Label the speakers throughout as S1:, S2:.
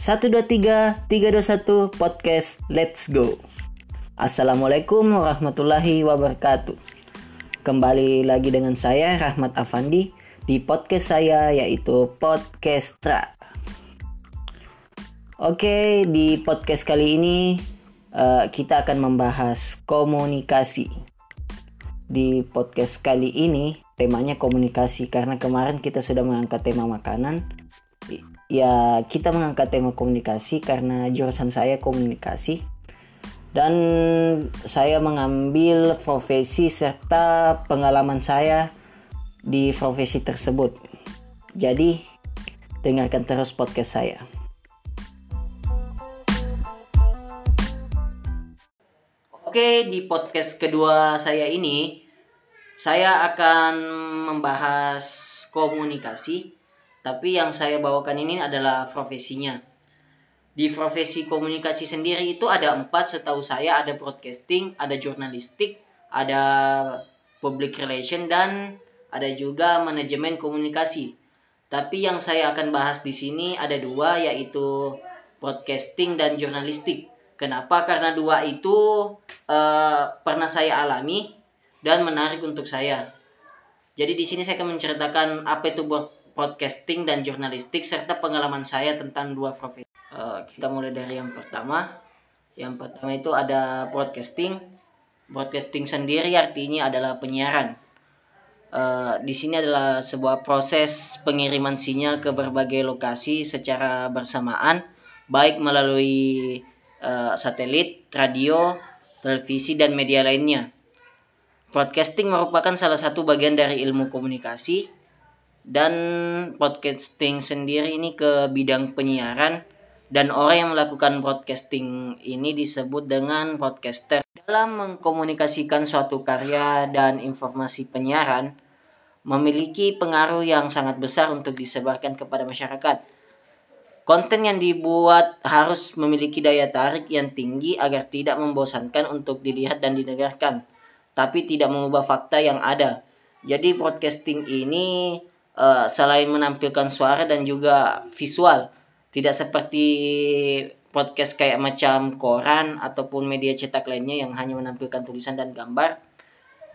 S1: 123 321 podcast Let's go. Assalamualaikum warahmatullahi wabarakatuh. Kembali lagi dengan saya Rahmat Afandi di podcast saya yaitu Podcastra. Oke, di podcast kali ini uh, kita akan membahas komunikasi. Di podcast kali ini temanya komunikasi karena kemarin kita sudah mengangkat tema makanan ya kita mengangkat tema komunikasi karena jurusan saya komunikasi dan saya mengambil profesi serta pengalaman saya di profesi tersebut. Jadi dengarkan terus podcast saya. Oke, di podcast kedua saya ini saya akan membahas komunikasi tapi yang saya bawakan ini adalah profesinya. Di profesi komunikasi sendiri itu ada empat setahu saya ada broadcasting, ada jurnalistik, ada public relation dan ada juga manajemen komunikasi. Tapi yang saya akan bahas di sini ada dua yaitu broadcasting dan jurnalistik. Kenapa? Karena dua itu uh, pernah saya alami dan menarik untuk saya. Jadi di sini saya akan menceritakan apa itu podcasting dan jurnalistik serta pengalaman saya tentang dua profesi. Uh, kita mulai dari yang pertama. Yang pertama itu ada broadcasting. Broadcasting sendiri artinya adalah penyiaran. Uh, di sini adalah sebuah proses pengiriman sinyal ke berbagai lokasi secara bersamaan, baik melalui uh, satelit, radio, televisi, dan media lainnya. Broadcasting merupakan salah satu bagian dari ilmu komunikasi dan podcasting sendiri ini ke bidang penyiaran dan orang yang melakukan broadcasting ini disebut dengan podcaster. Dalam mengkomunikasikan suatu karya dan informasi penyiaran memiliki pengaruh yang sangat besar untuk disebarkan kepada masyarakat. Konten yang dibuat harus memiliki daya tarik yang tinggi agar tidak membosankan untuk dilihat dan didengarkan, tapi tidak mengubah fakta yang ada. Jadi broadcasting ini uh, selain menampilkan suara dan juga visual. Tidak seperti podcast kayak macam koran ataupun media cetak lainnya yang hanya menampilkan tulisan dan gambar.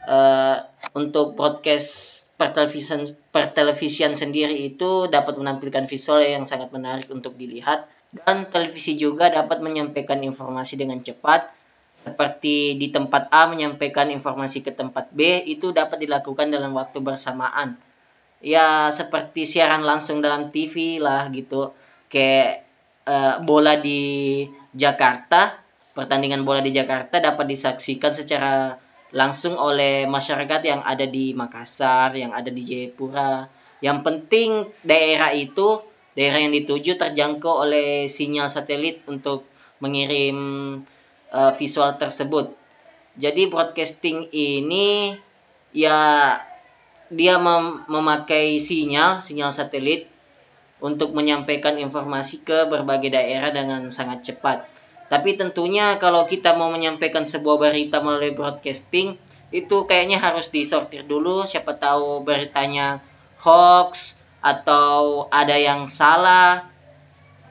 S1: Uh, untuk podcast pertelevisian pertelevisian sendiri itu dapat menampilkan visual yang sangat menarik untuk dilihat. Dan televisi juga dapat menyampaikan informasi dengan cepat. Seperti di tempat A menyampaikan informasi ke tempat B itu dapat dilakukan dalam waktu bersamaan ya seperti siaran langsung dalam TV lah gitu. Kayak uh, bola di Jakarta pertandingan bola di Jakarta dapat disaksikan secara langsung oleh masyarakat yang ada di Makassar yang ada di Jayapura. Yang penting daerah itu daerah yang dituju terjangkau oleh sinyal satelit untuk mengirim uh, visual tersebut. Jadi broadcasting ini ya dia mem memakai sinyal sinyal satelit untuk menyampaikan informasi ke berbagai daerah dengan sangat cepat. Tapi tentunya kalau kita mau menyampaikan sebuah berita melalui broadcasting itu kayaknya harus disortir dulu siapa tahu beritanya hoax atau ada yang salah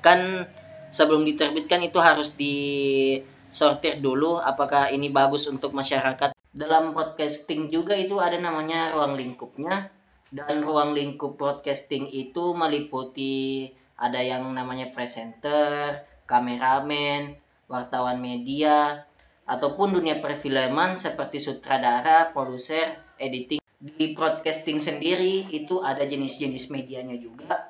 S1: kan sebelum diterbitkan itu harus disortir dulu apakah ini bagus untuk masyarakat dalam podcasting juga itu ada namanya ruang lingkupnya dan ruang lingkup podcasting itu meliputi ada yang namanya presenter, kameramen, wartawan media, ataupun dunia perfilman seperti sutradara, produser, editing. Di broadcasting sendiri itu ada jenis-jenis medianya juga.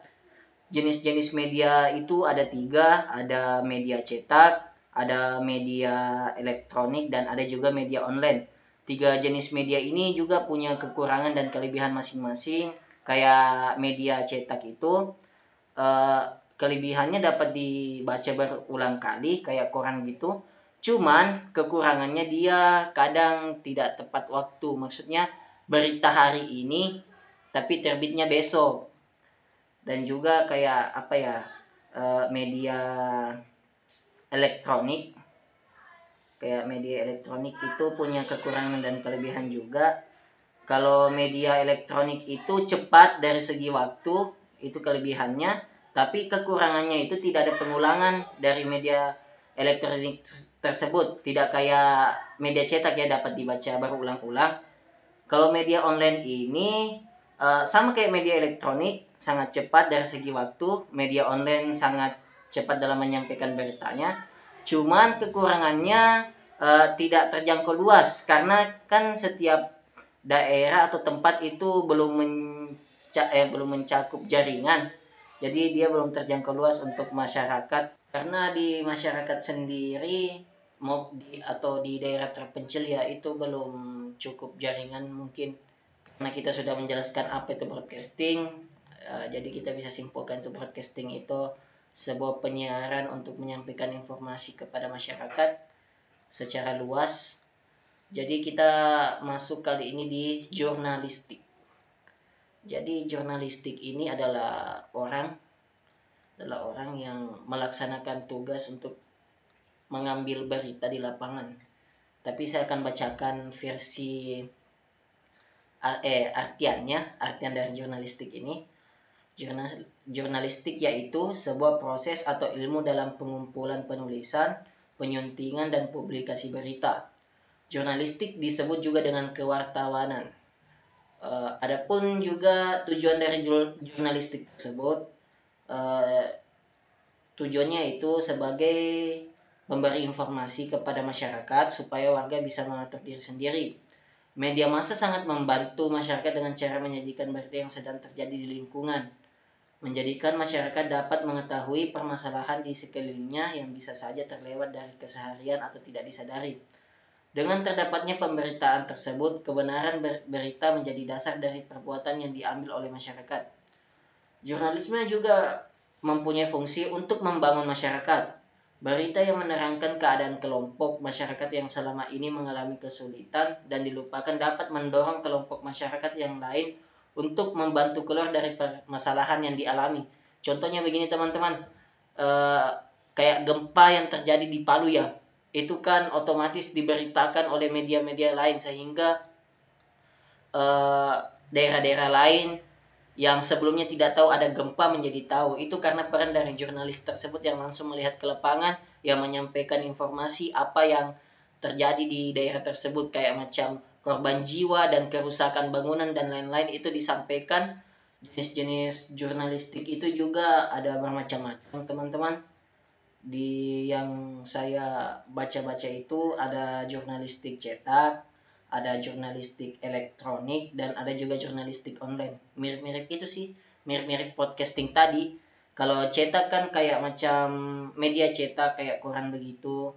S1: Jenis-jenis media itu ada tiga, ada media cetak, ada media elektronik, dan ada juga media online tiga jenis media ini juga punya kekurangan dan kelebihan masing-masing. Kayak media cetak itu uh, kelebihannya dapat dibaca berulang kali kayak koran gitu. Cuman kekurangannya dia kadang tidak tepat waktu. Maksudnya berita hari ini tapi terbitnya besok. Dan juga kayak apa ya uh, media elektronik kayak media elektronik itu punya kekurangan dan kelebihan juga kalau media elektronik itu cepat dari segi waktu itu kelebihannya Tapi kekurangannya itu tidak ada pengulangan dari media elektronik tersebut. Tidak kayak media cetak ya dapat dibaca berulang-ulang. Kalau media online ini uh, sama kayak media elektronik, sangat cepat dari segi waktu. Media online sangat cepat dalam menyampaikan beritanya. Cuman kekurangannya uh, tidak terjangkau luas. Karena kan setiap daerah atau tempat itu belum menca eh, belum mencakup jaringan. Jadi dia belum terjangkau luas untuk masyarakat. Karena di masyarakat sendiri mau di atau di daerah terpencil ya itu belum cukup jaringan mungkin. Karena kita sudah menjelaskan apa itu broadcasting uh, jadi kita bisa simpulkan itu broadcasting itu sebuah penyiaran untuk menyampaikan informasi kepada masyarakat secara luas jadi kita masuk kali ini di jurnalistik jadi jurnalistik ini adalah orang adalah orang yang melaksanakan tugas untuk mengambil berita di lapangan. Tapi saya akan bacakan versi eh artiannya, artian dari jurnalistik ini. Jurnalistik yaitu sebuah proses atau ilmu dalam pengumpulan penulisan, penyuntingan dan publikasi berita. Jurnalistik disebut juga dengan kewartawanan Uh, adapun juga tujuan dari jurnalistik tersebut uh, tujuannya itu sebagai memberi informasi kepada masyarakat supaya warga bisa mengatur diri sendiri. Media massa sangat membantu masyarakat dengan cara menyajikan berita yang sedang terjadi di lingkungan. Menjadikan masyarakat dapat mengetahui permasalahan di sekelilingnya yang bisa saja terlewat dari keseharian atau tidak disadari. Dengan terdapatnya pemberitaan tersebut, kebenaran berita menjadi dasar dari perbuatan yang diambil oleh masyarakat. Jurnalisme juga mempunyai fungsi untuk membangun masyarakat. Berita yang menerangkan keadaan kelompok masyarakat yang selama ini mengalami kesulitan dan dilupakan dapat mendorong kelompok masyarakat yang lain untuk membantu keluar dari permasalahan yang dialami. Contohnya begini teman-teman, e, kayak gempa yang terjadi di Palu ya, itu kan otomatis diberitakan oleh media-media lain sehingga eh, daerah-daerah lain yang sebelumnya tidak tahu ada gempa menjadi tahu. Itu karena peran dari jurnalis tersebut yang langsung melihat ke lapangan yang menyampaikan informasi apa yang terjadi di daerah tersebut. Kayak macam korban jiwa dan kerusakan bangunan dan lain-lain itu disampaikan jenis-jenis jurnalistik itu juga ada bermacam-macam teman-teman di yang saya baca-baca itu ada jurnalistik cetak, ada jurnalistik elektronik dan ada juga jurnalistik online. Mirip-mirip itu sih, mirip-mirip podcasting tadi. Kalau cetak kan kayak macam media cetak kayak koran begitu.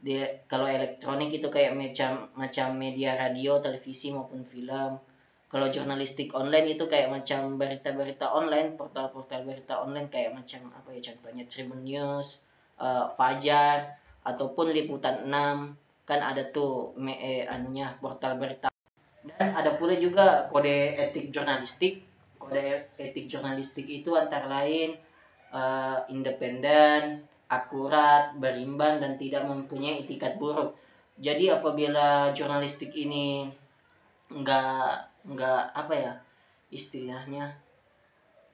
S1: Dia kalau elektronik itu kayak macam macam media radio, televisi maupun film. Kalau jurnalistik online itu kayak macam berita-berita online, portal-portal berita online kayak macam apa ya contohnya Tribun News, uh, Fajar ataupun liputan 6 kan ada tuh me, eh, anunya portal berita. Dan ada pula juga kode etik jurnalistik. Kode etik jurnalistik itu antara lain uh, independen akurat berimbang dan tidak mempunyai etikat buruk jadi apabila jurnalistik ini enggak enggak apa ya istilahnya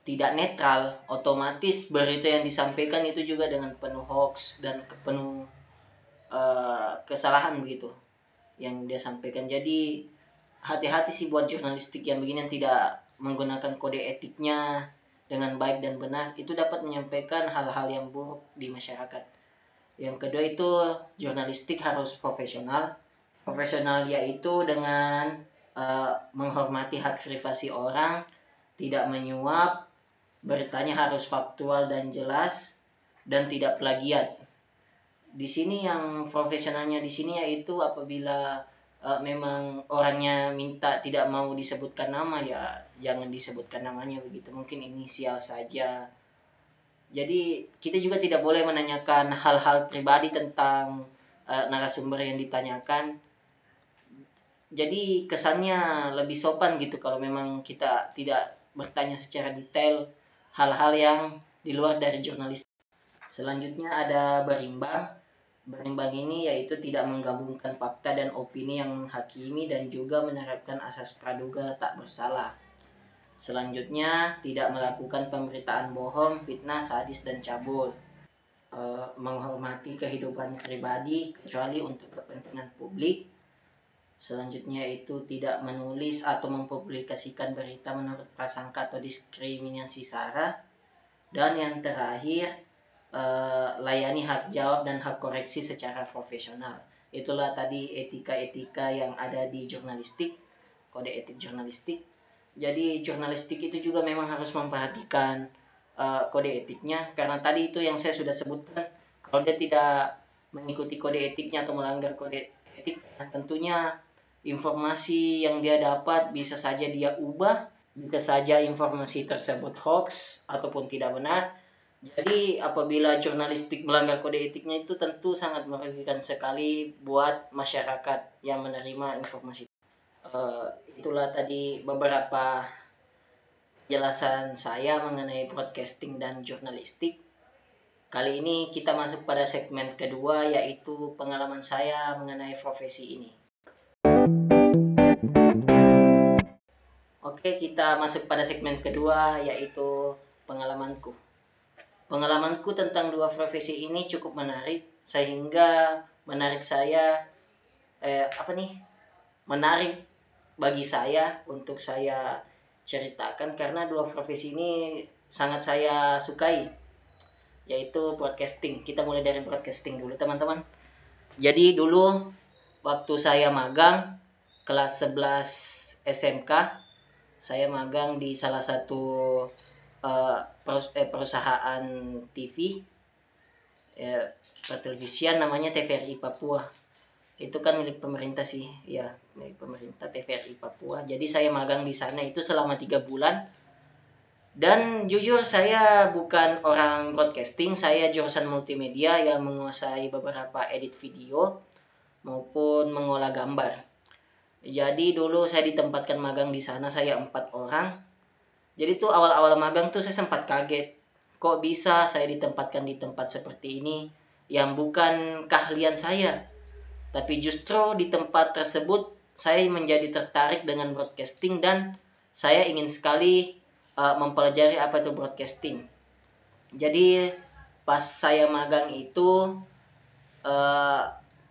S1: tidak netral, otomatis berita yang disampaikan itu juga dengan penuh hoax dan penuh uh, kesalahan begitu yang dia sampaikan. Jadi hati-hati sih buat jurnalistik yang begini yang tidak menggunakan kode etiknya dengan baik dan benar itu dapat menyampaikan hal-hal yang buruk di masyarakat. Yang kedua itu jurnalistik harus profesional. Profesional yaitu dengan uh, menghormati hak privasi orang, tidak menyuap, Beritanya harus faktual dan jelas dan tidak plagiat. Di sini yang profesionalnya di sini yaitu apabila uh, memang orangnya minta tidak mau disebutkan nama ya jangan disebutkan namanya begitu. Mungkin inisial saja. Jadi kita juga tidak boleh menanyakan hal-hal pribadi tentang uh, narasumber yang ditanyakan. Jadi kesannya lebih sopan gitu kalau memang kita tidak bertanya secara detail hal-hal yang di luar dari jurnalis. Selanjutnya ada berimbang. Berimbang ini yaitu tidak menggabungkan fakta dan opini yang menghakimi dan juga menerapkan asas praduga tak bersalah. Selanjutnya, tidak melakukan pemberitaan bohong, fitnah, sadis, dan cabul. E, menghormati kehidupan pribadi, kecuali untuk kepentingan publik. Selanjutnya itu tidak menulis atau mempublikasikan berita menurut prasangka atau diskriminasi SARA. Dan yang terakhir, e, layani hak jawab dan hak koreksi secara profesional. Itulah tadi etika-etika yang ada di jurnalistik, kode etik jurnalistik. Jadi jurnalistik itu juga memang harus memperhatikan uh, kode etiknya. Karena tadi itu yang saya sudah sebutkan kalau dia tidak mengikuti kode etiknya atau melanggar kode etik tentunya informasi yang dia dapat bisa saja dia ubah bisa saja informasi tersebut hoax ataupun tidak benar jadi apabila jurnalistik melanggar kode etiknya itu tentu sangat merugikan sekali buat masyarakat yang menerima informasi uh, itulah tadi beberapa jelasan saya mengenai broadcasting dan jurnalistik. Kali ini kita masuk pada segmen kedua yaitu pengalaman saya mengenai profesi ini. Oke, kita masuk pada segmen kedua yaitu pengalamanku. Pengalamanku tentang dua profesi ini cukup menarik sehingga menarik saya eh apa nih? Menarik bagi saya untuk saya ceritakan karena dua profesi ini sangat saya sukai yaitu broadcasting. Kita mulai dari broadcasting dulu teman-teman. Jadi dulu waktu saya magang kelas 11 SMK saya magang di salah satu uh, perusahaan TV ya, televisian namanya TVRI Papua. Itu kan milik pemerintah sih ya milik pemerintah TVRI Papua. Jadi saya magang di sana itu selama tiga bulan. Dan jujur saya bukan orang broadcasting saya jurusan multimedia yang menguasai beberapa edit video maupun mengolah gambar. Jadi dulu saya ditempatkan magang di sana saya empat orang jadi tuh awal-awal magang tuh saya sempat kaget kok bisa saya ditempatkan di tempat seperti ini yang bukan keahlian saya tapi justru di tempat tersebut saya menjadi tertarik dengan broadcasting dan saya ingin sekali uh, mempelajari apa itu broadcasting. Jadi pas saya magang itu uh,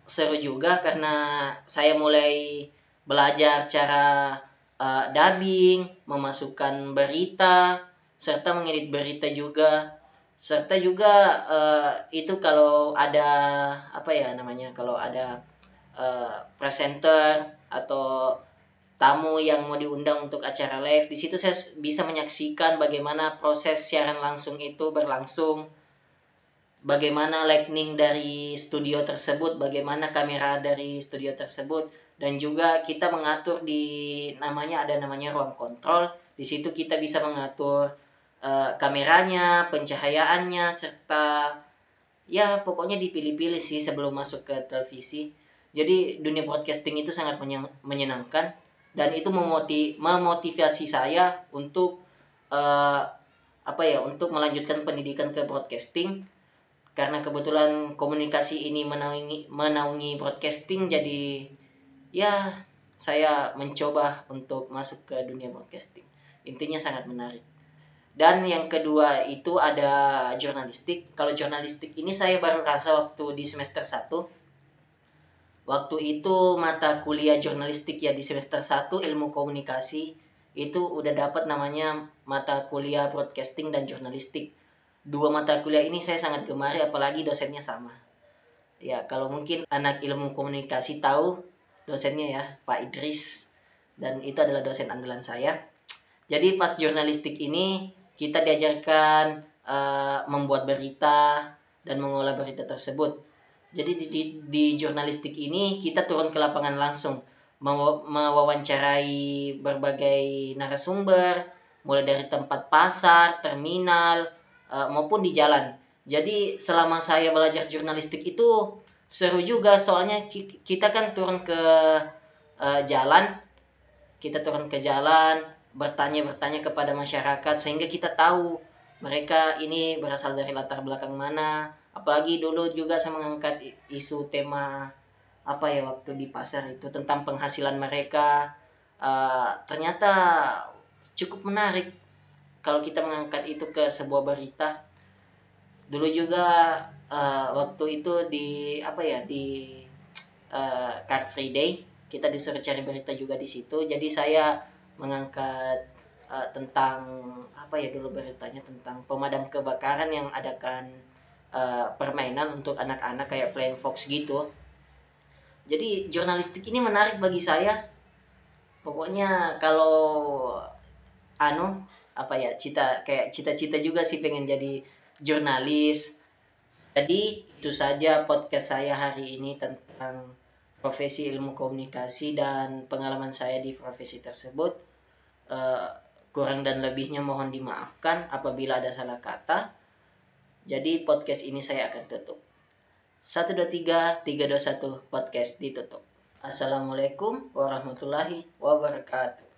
S1: seru juga karena saya mulai belajar cara uh, dubbing, memasukkan berita, serta mengedit berita juga. Serta juga uh, itu kalau ada apa ya namanya kalau ada uh, presenter atau tamu yang mau diundang untuk acara live di situ saya bisa menyaksikan bagaimana proses siaran langsung itu berlangsung. Bagaimana lightning dari studio tersebut bagaimana kamera dari studio tersebut dan juga kita mengatur di namanya ada namanya ruang kontrol. Di situ kita bisa mengatur uh, kameranya pencahayaannya serta ya pokoknya dipilih-pilih sih sebelum masuk ke televisi. Jadi dunia broadcasting itu sangat menyenangkan. Dan itu memoti memotivasi saya untuk uh, apa ya untuk melanjutkan pendidikan ke broadcasting. Karena kebetulan komunikasi ini menaungi menaungi broadcasting jadi ya saya mencoba untuk masuk ke dunia broadcasting. Intinya sangat menarik. Dan yang kedua itu ada jurnalistik. Kalau jurnalistik ini saya baru rasa waktu di semester 1 waktu itu mata kuliah jurnalistik ya di semester 1 ilmu komunikasi itu udah dapat namanya mata kuliah broadcasting dan jurnalistik. Dua mata kuliah ini saya sangat gemari apalagi dosennya sama. Ya kalau mungkin anak ilmu komunikasi tahu dosennya ya Pak Idris. Dan itu adalah dosen andalan saya. Jadi pas jurnalistik ini kita diajarkan uh, membuat berita dan mengolah berita tersebut. Jadi di, di jurnalistik ini kita turun ke lapangan langsung. Mewawancarai berbagai narasumber mulai dari tempat pasar, terminal uh, maupun di jalan. Jadi selama saya belajar jurnalistik itu seru juga soalnya kita kan turun ke uh, jalan, kita turun ke jalan, bertanya-bertanya kepada masyarakat sehingga kita tahu mereka ini berasal dari latar belakang mana, apalagi dulu juga saya mengangkat isu tema apa ya waktu di pasar itu tentang penghasilan mereka. Uh, ternyata cukup menarik kalau kita mengangkat itu ke sebuah berita. Dulu juga uh, waktu itu di apa ya di uh, Car Free Day kita disuruh cari berita juga di situ. Jadi saya mengangkat uh, tentang apa ya dulu beritanya tentang pemadam kebakaran yang adakan uh, permainan untuk anak-anak kayak Flying Fox gitu. Jadi jurnalistik ini menarik bagi saya. Pokoknya kalau anu apa ya cita kayak cita-cita juga sih pengen jadi jurnalis jadi itu saja podcast saya hari ini tentang profesi ilmu komunikasi dan pengalaman saya di profesi tersebut. Uh, kurang dan lebihnya mohon dimaafkan apabila ada salah kata. Jadi podcast ini saya akan tutup. 1, 2, 3, 3, 2, 1 podcast ditutup. Assalamualaikum warahmatullahi wabarakatuh